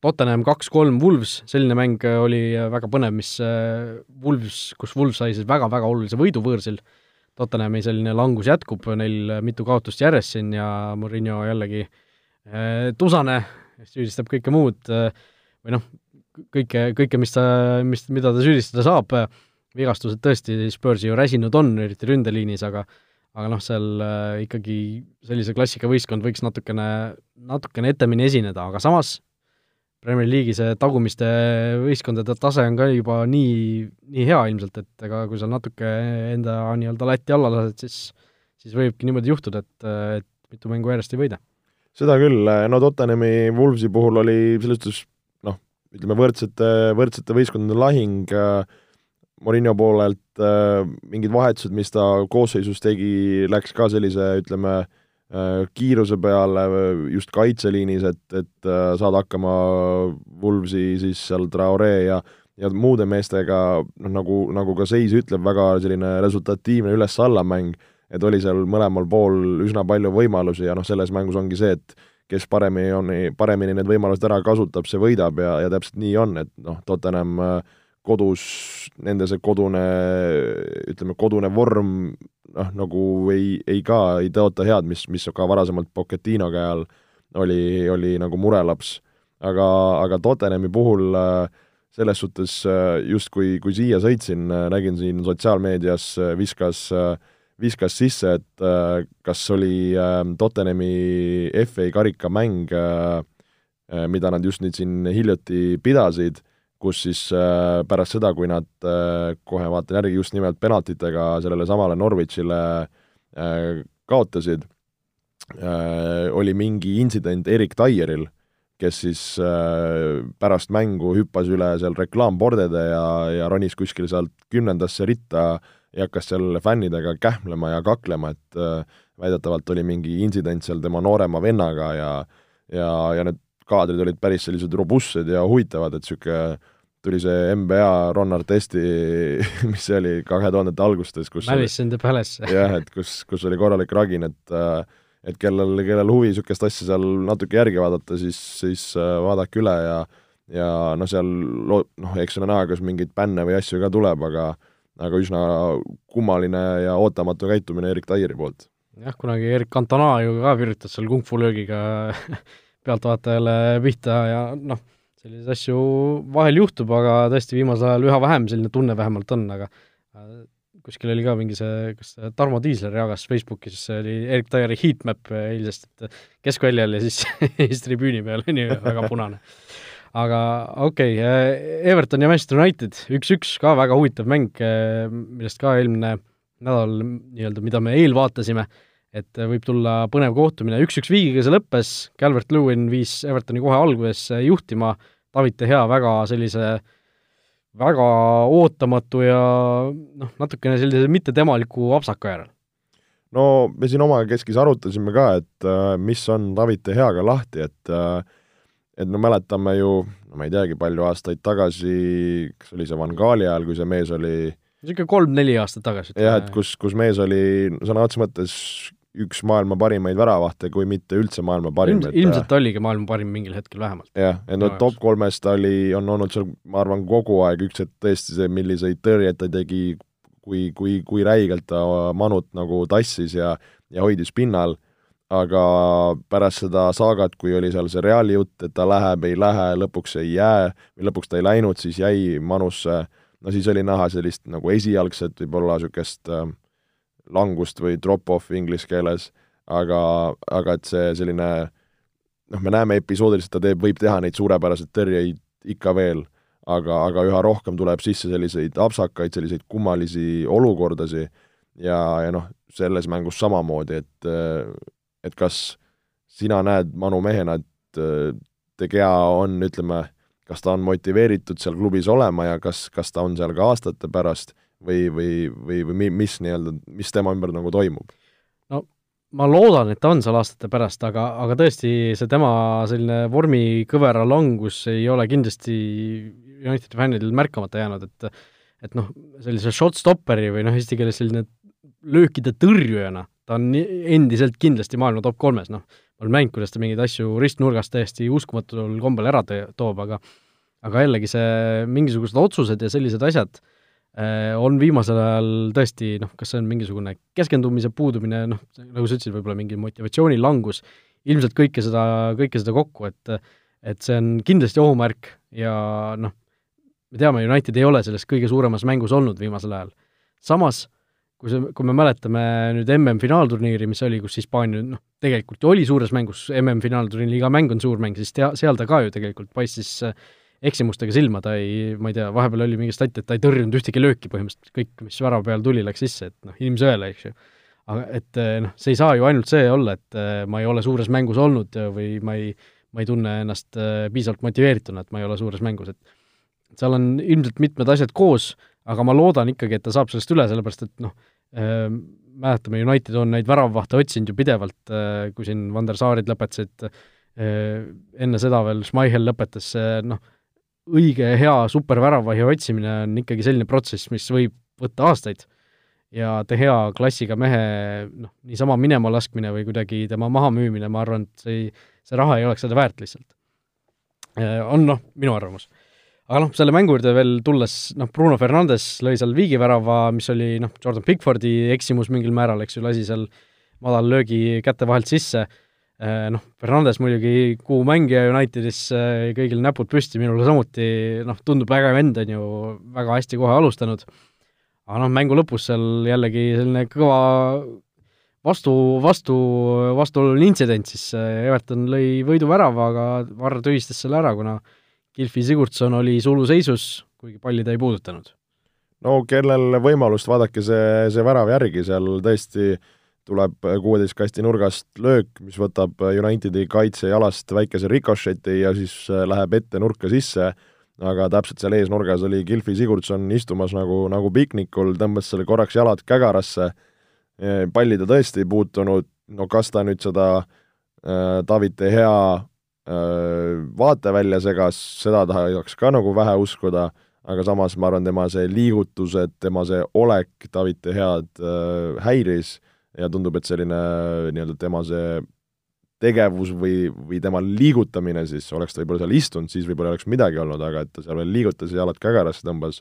Tottenham kaks-kolm Wolves, selline mäng oli väga põnev, mis äh, Wolves, kus Wolves sai siis väga-väga olulise võidu võõrsil, Tottenhami selline langus jätkub, neil mitu kaotust järjest siin ja Murillo jällegi äh, tusane, süüdistab kõike muud äh, või noh, kõike, kõike, mis ta, mis, mida ta süüdistada saab, vigastused tõesti Spursi ju räsinud on, eriti ründeliinis, aga aga noh, seal äh, ikkagi sellise klassika võistkond võiks natukene, natukene etemini esineda, aga samas Premier League'i see tagumiste võistkondade tase on ka juba nii, nii hea ilmselt, et ega kui sa natuke enda nii-öelda latti alla lased, siis siis võibki niimoodi juhtuda, et, et mitu mängu järjest ei võida. seda küll, no Tottenhami Wolvesi puhul oli selles suhtes noh, ütleme võrdsete, võrdsete võistkondade lahing äh, Morinho poolelt äh, mingid vahetused, mis ta koosseisus tegi, läks ka sellise, ütleme Äh, kiiruse peale just kaitseliinis, et, et äh, saada hakkama Wolvesi siis seal Traore ja ja muude meestega, noh nagu, nagu ka seis ütleb, väga selline resultatiivne üles-alla mäng, et oli seal mõlemal pool üsna palju võimalusi ja noh, selles mängus ongi see, et kes paremini on, paremini need võimalused ära kasutab, see võidab ja, ja täpselt nii on, et noh, Tottenham äh, kodus, nende see kodune, ütleme, kodune vorm noh, nagu ei, ei ka, ei tõota head, mis, mis ka varasemalt Pochettino käe all oli, oli nagu murelaps. aga, aga Tottenhami puhul äh, selles suhtes äh, just kui, kui siia sõitsin, äh, nägin siin sotsiaalmeedias, viskas, viskas sisse, et kas oli Tottenhami FA karikamäng, mida nad just nüüd siin hiljuti pidasid kus siis äh, pärast seda, kui nad äh, kohe vaatan järgi just nimelt penaltitega sellele samale Norwichile äh, kaotasid, oli mingi intsident Erik Taieril, kes siis pärast mängu hüppas üle seal reklaampordede ja, ja ronis kuskil sealt kümnendasse ritta ja hakkas seal fännidega kähmlema ja kaklema, et väidetavalt oli mingi intsident seal tema noorema vennaga ja ja, ja need kaadrid olid päris sellised robustsed ja huvitavad, et niisugune tuli see NBA Ron Artesti, [laughs] mis see oli, kahe tuhandete algustes, kus Madison the Palace. [laughs] jah, et kus, kus oli korralik ragin, et et kellel, kellel huvi niisugust asja seal natuke järgi vaadata, siis, siis äh, vaadake üle ja ja noh, seal lo-, noh, eks ole näha, kas mingeid bänne või asju ka tuleb, aga aga üsna kummaline ja ootamatu käitumine Erik Taieri poolt. jah, kunagi Erik Cantona ju ka virutas seal kung-fu löögiga [laughs] pealtvaatajale pihta ja noh, selliseid asju vahel juhtub, aga tõesti viimasel ajal üha vähem, selline tunne vähemalt on, aga kuskil oli ka mingi see, kas Tarmo Tiisler jagas Facebookis, see oli Erik Taieri heatmap eilsest, et keskväljal ja siis [laughs] siis tribüüni peal, on ju, väga punane. aga okei okay,, Everton ja Manchester United, üks-üks, ka väga huvitav mäng, millest ka eelmine nädal nii-öelda, mida me eelvaatasime, et võib tulla põnev kohtumine, üks-üks viigiga see lõppes, Calvert Lewin viis Evertoni kohe alguses juhtima, David De Gea väga sellise väga ootamatu ja noh, natukene sellise mittetemaliku apsaka järel. no me siin omakeskis arutasime ka, et äh, mis on David De Geaga lahti, et äh, et me mäletame ju, no ma ei teagi, palju aastaid tagasi, kas oli see Van Gaali ajal, kui see mees oli niisugune kolm-neli aastat tagasi. jah, et kus, kus mees oli sõna otseses mõttes üks maailma parimaid väravahte, kui mitte üldse maailma parim. ilmselt, ilmselt oligi maailma parim mingil hetkel vähemalt. jah, et no top kolmes ta oli, on olnud seal, ma arvan, kogu aeg üks, et tõesti see, milliseid tõrjeid ta tegi, kui, kui, kui räigelt ta Manut nagu tassis ja, ja hoidis pinnal, aga pärast seda saagat, kui oli seal see Reali jutt, et ta läheb, ei lähe, lõpuks ei jää või lõpuks ta ei läinud, siis jäi Manusse, no siis oli näha sellist nagu esialgset võib-olla niisugust äh, langust või drop-off inglise keeles, aga, aga et see selline noh, me näeme episoodiliselt, ta teeb, võib teha neid suurepäraseid tõrjeid ikka veel, aga, aga üha rohkem tuleb sisse selliseid apsakaid, selliseid kummalisi olukordasi ja, ja noh, selles mängus samamoodi, et et kas sina näed Manu mehena, et De Gea on, ütleme, kas ta on motiveeritud seal klubis olema ja kas, kas ta on seal ka aastate pärast või, või, või, või mis nii-öelda, mis tema ümber nagu toimub? no ma loodan, et ta on seal aastate pärast, aga, aga tõesti, see tema selline vormikõvera langus ei ole kindlasti Unitedi fännidel märkamata jäänud, et et noh, sellise shot stopperi või noh, eesti keeles selline löökide tõrjujana ta on endiselt kindlasti maailma top kolmes, noh, olen näinud, kuidas ta mingeid asju ristnurgast täiesti uskumatul kombel ära toob, aga aga jällegi see mingisugused otsused ja sellised asjad on viimasel ajal tõesti noh, kas see on mingisugune keskendumise puudumine, noh, nagu sa ütlesid, võib-olla mingi motivatsiooni langus, ilmselt kõike seda, kõike seda kokku, et et see on kindlasti ohumärk ja noh, me teame, United ei ole selles kõige suuremas mängus olnud viimasel ajal. samas äh, kui see, kui me mäletame nüüd MM-finaalturniiri, mis oli, kus Hispaania noh, tegelikult ju oli suures mängus, MM-finaalturniiri iga mäng on suur mäng, siis tea, seal ta ka ju tegelikult paistis äh, eksimustega silma, ta ei, ma ei tea, vahepeal oli mingi stat, et ta ei tõrjunud ühtegi lööki põhimõtteliselt, kõik, mis värava peal tuli, läks sisse, et noh, inimsõele, eks ju. aga et äh, noh, see ei saa ju ainult see olla, et äh, ma ei ole suures mängus olnud või ma ei, ma ei tunne ennast piisavalt motiveerituna, et ma ei ole suures mängus, et seal on ilmselt mitmed asjad koos, aga ma loodan ikkagi, et ta saab sellest üle, sellepärast et noh, Ehm, mäletame, United on neid väravvahte otsinud ju pidevalt, kui siin Van der Saarid lõpetasid, enne seda veel Schmeichel lõpetas, noh, õige hea superväravahi otsimine on ikkagi selline protsess, mis võib võtta aastaid. ja De Gea klassiga mehe noh, niisama minema laskmine või kuidagi tema mahamüümine, ma arvan, et see ei, see raha ei oleks seda väärt lihtsalt. Äh, on noh, minu arvamus aga noh, selle mängu juurde veel tulles, noh, Bruno Fernandes lõi seal viigivärava, mis oli noh, Jordan Pickfordi eksimus mingil määral, eks ju, lasi seal madal löögi käte vahelt sisse, noh, Fernandes muidugi kuu mängija Unitedis, eh, kõigil näpud püsti, minule samuti, noh, tundub vägev vend, on ju, väga hästi kohe alustanud, aga noh, mängu lõpus seal jällegi selline kõva vastu, vastu, vastuoluline intsident, siis eh, Everton lõi võiduvärava, aga Varr tühistas selle ära, kuna Gilfi Sigurdsson oli suluseisus, kuigi palli ta ei puudutanud. no kellel võimalust, vaadake see, see värav järgi, seal tõesti tuleb kuueteist kasti nurgast löök, mis võtab Unitedi kaitse jalast väikese rikošeti ja siis läheb ette nurka sisse, aga täpselt seal eesnurgas oli Gilfi Sigurdsson istumas nagu, nagu piknikul, tõmbas selle korraks jalad kägarasse, palli ta tõesti ei puutunud, no kas ta nüüd seda äh, Davide hea Äh, vaatevälja segas, seda tahaks ka nagu vähe uskuda, aga samas ma arvan, tema see liigutused, tema see olek David De Head äh, häiris ja tundub, et selline nii-öelda tema see tegevus või, või tema liigutamine siis, oleks ta võib-olla seal istunud, siis võib-olla ei oleks midagi olnud, aga et ta seal veel liigutas ja jalad kägarasse tõmbas,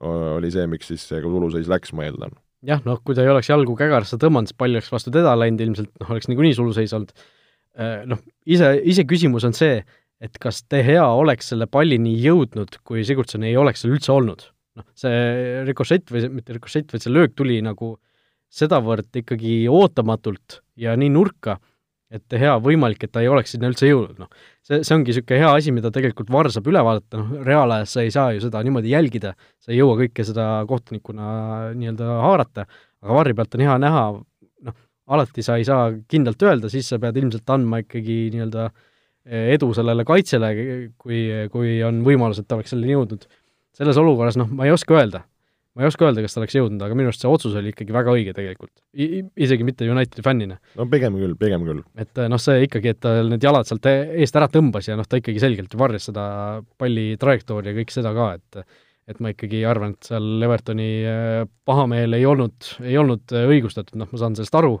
oli see, miks siis see tuluseis läks, ma eeldan. jah, noh, kui ta ei oleks jalgu kägarasse tõmmanud, siis pall oleks vastu teda läinud ilmselt, noh, oleks niikuinii suluseis olnud Äh, noh, ise, iseküsimus on see, et kas De Gea oleks selle pallini jõudnud, kui Sigurdsson ei oleks seal üldse olnud. noh, see rikošett või mitte rikošett, vaid see löök tuli nagu sedavõrd ikkagi ootamatult ja nii nurka, et Gea võimalik, et ta ei oleks sinna üldse jõudnud, noh. see, see ongi niisugune hea asi, mida tegelikult VAR saab üle vaadata, noh, reaalajas sa ei saa ju seda niimoodi jälgida, sa ei jõua kõike seda kohtunikuna nii-öelda haarata, aga VAR-i pealt on hea näha, alati sa ei saa kindlalt öelda, siis sa pead ilmselt andma ikkagi nii-öelda eh, edu sellele kaitsele, kui, kui on võimalus, et ta oleks selleni jõudnud. selles olukorras noh, ma ei oska öelda. Ma ei oska öelda, kas ta oleks jõudnud, aga minu arust see otsus oli ikkagi väga õige tegelikult isegi mitte Unitedi fännina. no pigem küll, pigem küll. et noh, see ikkagi, et ta need jalad sealt eest ära tõmbas ja noh, ta ikkagi selgelt varjas seda palli trajektoori ja kõike seda ka, et et ma ikkagi arvan, et seal Evertoni äh, pahameel ei olnud, ei olnud äh, õigustatud, noh, ma saan sellest aru,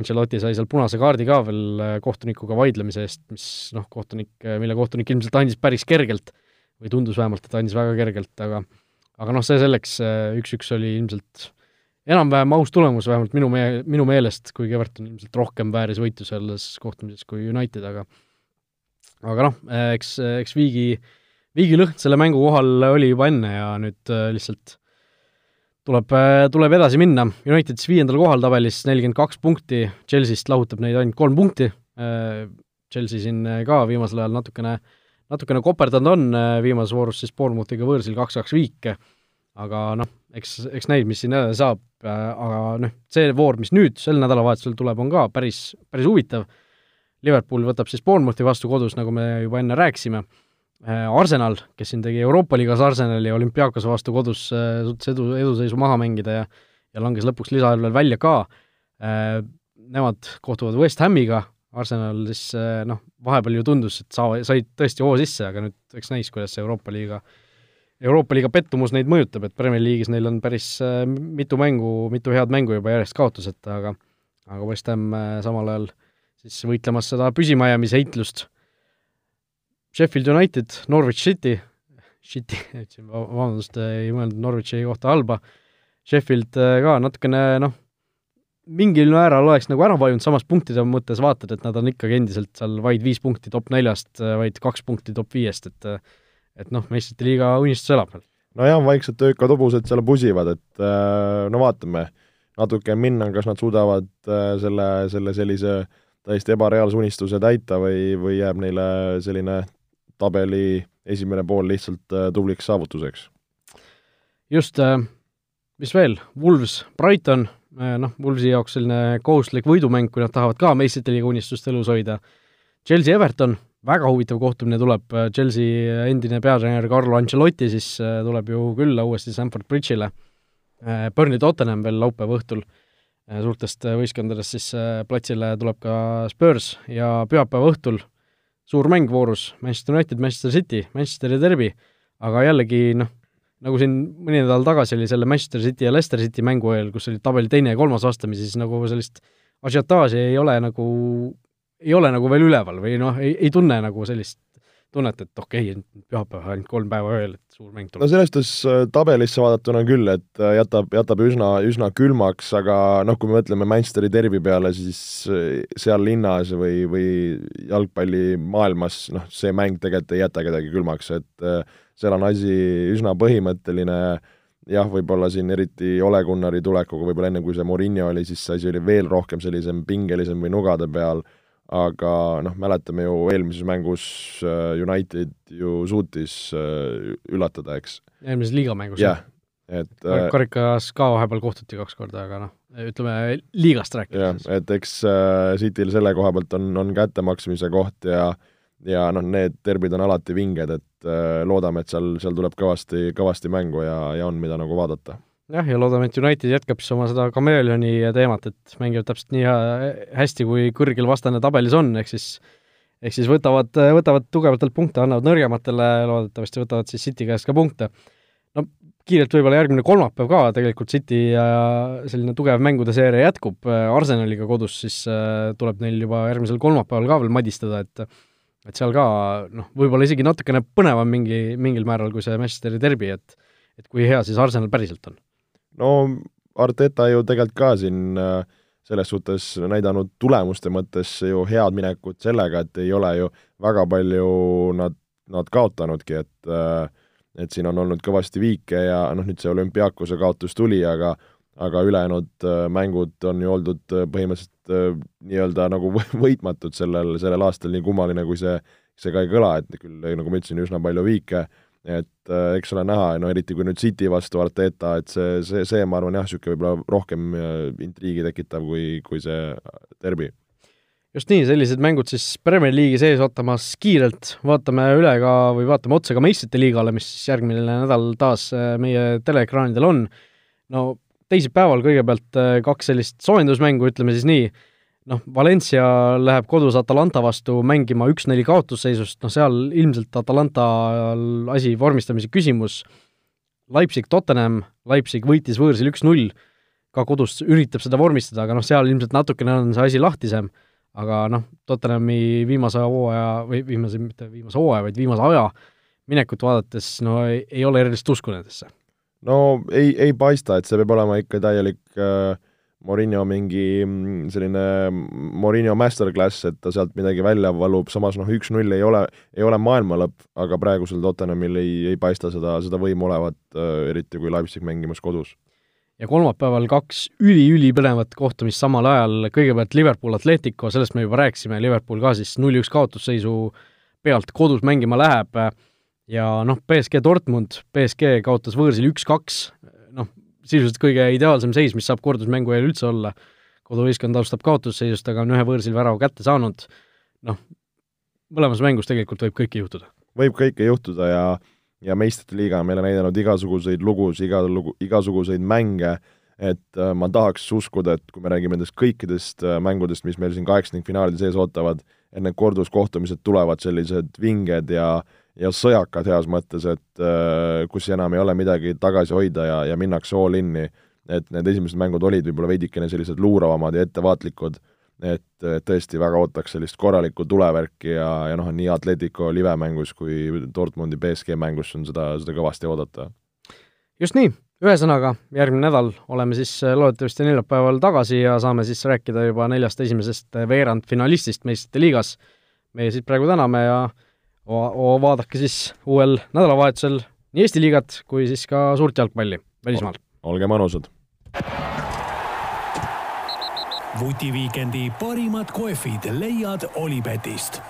Ancelotti sai seal punase kaardi ka veel äh, kohtunikuga vaidlemise eest, mis noh, kohtunik, mille kohtunik ilmselt andis päris kergelt või tundus vähemalt, et andis väga kergelt, aga aga noh, see selleks, üks-üks oli ilmselt enam-vähem aus tulemus, vähemalt minu mee-, minu meelest, kuigi Everton ilmselt rohkem vääris võitu selles kohtumises kui United, aga aga noh, eks, eks Viigi, Viigi lõhn selle mängu kohal oli juba enne ja nüüd lihtsalt tuleb, tuleb edasi minna, United siis viiendal kohal tabelis, nelikümmend kaks punkti, Chelsea'st lahutab neid ainult kolm punkti, Chelsea siin ka viimasel ajal natukene, natukene koperdanud on, viimases voorus siis Bournemouthiga võõrsil kaks-kaks viike, aga noh, eks, eks näis, mis siin saab, aga noh, see voor, mis nüüd sel nädalavahetusel tuleb, on ka päris, päris huvitav, Liverpool võtab siis Bournemouthi vastu kodus, nagu me juba enne rääkisime, Äh, Arsenal, kes siin tegi Euroopa liigas Arsenali ja olümpiaakose vastu kodus äh, suutis edu, eduseisu maha mängida ja ja langes lõpuks lisaajal veel välja ka, äh, nemad kohtuvad West Hamiga, Arsenal siis noh, vahepeal ju tundus, et saa-, said tõesti hoo sisse, aga nüüd eks näis, kuidas see Euroopa liiga, Euroopa liiga pettumus neid mõjutab, et Premier League'is neil on päris mitu mängu, mitu head mängu juba järjest kaotuseta, aga aga West Ham samal ajal siis võitlemas seda püsimajäämise heitlust. Sheffield United, Norwich City, City, [laughs] vabandust, ei mõelnud Norwichi kohta halba, Sheffield ka natukene noh, mingil määral oleks nagu ära vajunud, samas punktide mõttes vaatad, et nad on ikkagi endiselt seal vaid viis punkti top neljast, äh, vaid kaks punkti top viiest, et äh, et noh, meistrite liiga unistus elab veel. nojah, vaikselt töökad hobused seal pusivad, et no vaatame, natuke minna, kas nad suudavad selle, selle sellise täiesti ebareaalse unistuse täita või, või jääb neile selline tabeli esimene pool lihtsalt äh, tubliks saavutuseks. just, äh, mis veel, Wools, Brighton, äh, noh, Woolsi jaoks selline kohustuslik võidumäng, kui nad tahavad ka meistrite liiga unistust elus hoida. Chelsea Everton, väga huvitav kohtumine tuleb, Chelsea endine peatreener Carlo Ancelotti siis tuleb ju külla uuesti Stamford Bridge'ile. Burnley Tottenham veel laupäeva õhtul, suurtest võistkondadest siis platsile tuleb ka Spurs ja pühapäeva õhtul suur mäng voorus, Manchester United, Manchester City, Manchesteri derbi, aga jällegi noh, nagu siin mõni nädal tagasi oli selle Manchester City ja Leicester City mängu eel, kus oli tabeli teine ja kolmas vastamisi, siis nagu sellist asiotaaži ei ole nagu, ei ole nagu veel üleval või noh, ei, ei tunne nagu sellist tunnet, et okei okay,, pühapäev ainult kolm päeva ööl, et suur mäng tuleb? no selles suhtes äh, tabelisse vaadatuna küll, et äh, jätab, jätab üsna, üsna külmaks, aga noh, kui me mõtleme Manchesteri derbi peale, siis äh, seal linnas või, või jalgpallimaailmas noh, see mäng tegelikult ei jäta kedagi külmaks, et seal on asi üsna põhimõtteline, jah, võib-olla siin eriti Ole Gunnari tulekuga, võib-olla enne, kui see Murillo oli, siis see asi oli veel rohkem sellisem pingelisem või nugade peal aga noh, mäletame ju eelmises mängus äh, United ju suutis äh, üllatada, eks. eelmises liigamängus? jah, et äh, karikas ka vahepeal kohtuti kaks korda, aga noh, ütleme liigast rääkides. jah, et eks Cityl selle koha pealt on, on kättemaksmise koht ja ja noh, need derbid on alati vinged, et loodame, et seal, seal tuleb kõvasti, kõvasti mängu ja, ja on, mida nagu vaadata jah, ja loodame, et United jätkab siis oma seda kameeleoni teemat, et mängivad täpselt nii hästi, kui kõrgel vastane tabelis on, ehk siis ehk siis võtavad, võtavad tugevatelt punkte, annavad nõrgematele, loodetavasti võtavad siis City käest ka punkte. no kiirelt võib-olla järgmine kolmapäev ka tegelikult City selline tugev mängude seeria jätkub Arsenaliga kodus, siis äh, tuleb neil juba järgmisel kolmapäeval ka veel madistada, et et seal ka noh, võib-olla isegi natukene põnevam mingi, mingil määral kui see Manchesteri derbi, et et kui hea siis Arsenal päriselt on no Arteta ju tegelikult ka siin äh, selles suhtes näidanud tulemuste mõttes ju head minekut sellega, et ei ole ju väga palju nad, nad kaotanudki, et äh, et siin on olnud kõvasti viike ja noh, nüüd see olümpiaakuse kaotus tuli, aga aga ülejäänud äh, mängud on ju oldud põhimõtteliselt nii-öelda nagu [laughs] võitmatud sellel, sellel aastal, nii kummaline kui see, see ka ei kõla, et küll nagu ma ütlesin, üsna palju viike et äh, eks ole näha, no eriti kui nüüd City vastu Arteta, et see, see, see ma arvan jah, niisugune võib-olla rohkem äh, intriigi tekitav kui, kui see derbi. just nii, sellised mängud siis Premier League'i sees ootamas kiirelt, vaatame üle ka või vaatame otsa ka meistrite liigale, mis järgmine nädal taas äh, meie teleekraanidel on. no teisipäeval kõigepealt äh, kaks sellist soojendusmängu, ütleme siis nii, noh, Valencia läheb kodus Atalanta vastu mängima üks-neli kaotusseisust, noh seal ilmselt Atalantal asi vormistamise küsimus, Leipzig-Tottenham, Leipzig võitis võõrsil üks-null, ka kodus üritab seda vormistada, aga noh, seal ilmselt natukene on see asi lahtisem, aga noh, Tottenhami viimase hooaja või viimase, mitte viimase hooaja, vaid viimase aja minekut vaadates no ei, ei ole erilist usku nendesse. No ei, ei paista, et see peab olema ikka täielik äh, Morinho mingi mm, selline Morinho masterclass, et ta sealt midagi välja valub, samas noh, üks-null ei ole, ei ole maailma lõpp, aga praegusel Tottenhamil ei, ei paista seda, seda võimu olevat, äh, eriti kui Leipzig mängimas kodus. ja kolmapäeval kaks üli-ülipõnevat kohtumist samal ajal, kõigepealt Liverpool Atletico, sellest me juba rääkisime, Liverpool ka siis null-üks kaotusseisu pealt kodus mängima läheb. Ja noh, BSG Dortmund, BSG kaotas võõrsil üks-kaks, sisuliselt kõige ideaalsem seis, mis saab kordusmängu eel üldse olla. koduvõistkond alustab kaotusseisust, aga on ühe võõrsil värava kätte saanud, noh, mõlemas mängus tegelikult võib kõike juhtuda. võib kõike juhtuda ja ja meistrite liiga on meile näidanud igasuguseid lugusid, iga lugu, igasuguseid mänge, et äh, ma tahaks uskuda, et kui me räägime nendest kõikidest äh, mängudest, mis meil siin kaheksandikfinaalide sees ootavad, et need korduskohtumised tulevad sellised vinged ja äh, ja sõjakad heas mõttes, et äh, kus enam ei ole midagi tagasi hoida ja, ja minnakse all in'i, et need esimesed mängud olid võib-olla veidikene sellised luuravamad ja ettevaatlikud, et tõesti väga ootaks sellist korralikku tulevärki ja, ja noh, nii Atletico live mängus kui Dortmundi BSG mängus on seda, seda kõvasti oodata. just nii, ühesõnaga, järgmine nädal oleme siis äh, loodetavasti neljapäeval tagasi ja saame siis rääkida juba neljast esimesest äh, veerandfinalistist meistrite liigas. meie siit praegu täname ja vaadake siis uuel nädalavahetusel nii Eesti liigat kui siis ka suurt jalgpalli välismaal. olge mõnusad! vutiviikendi parimad kohvid leiad Olipetist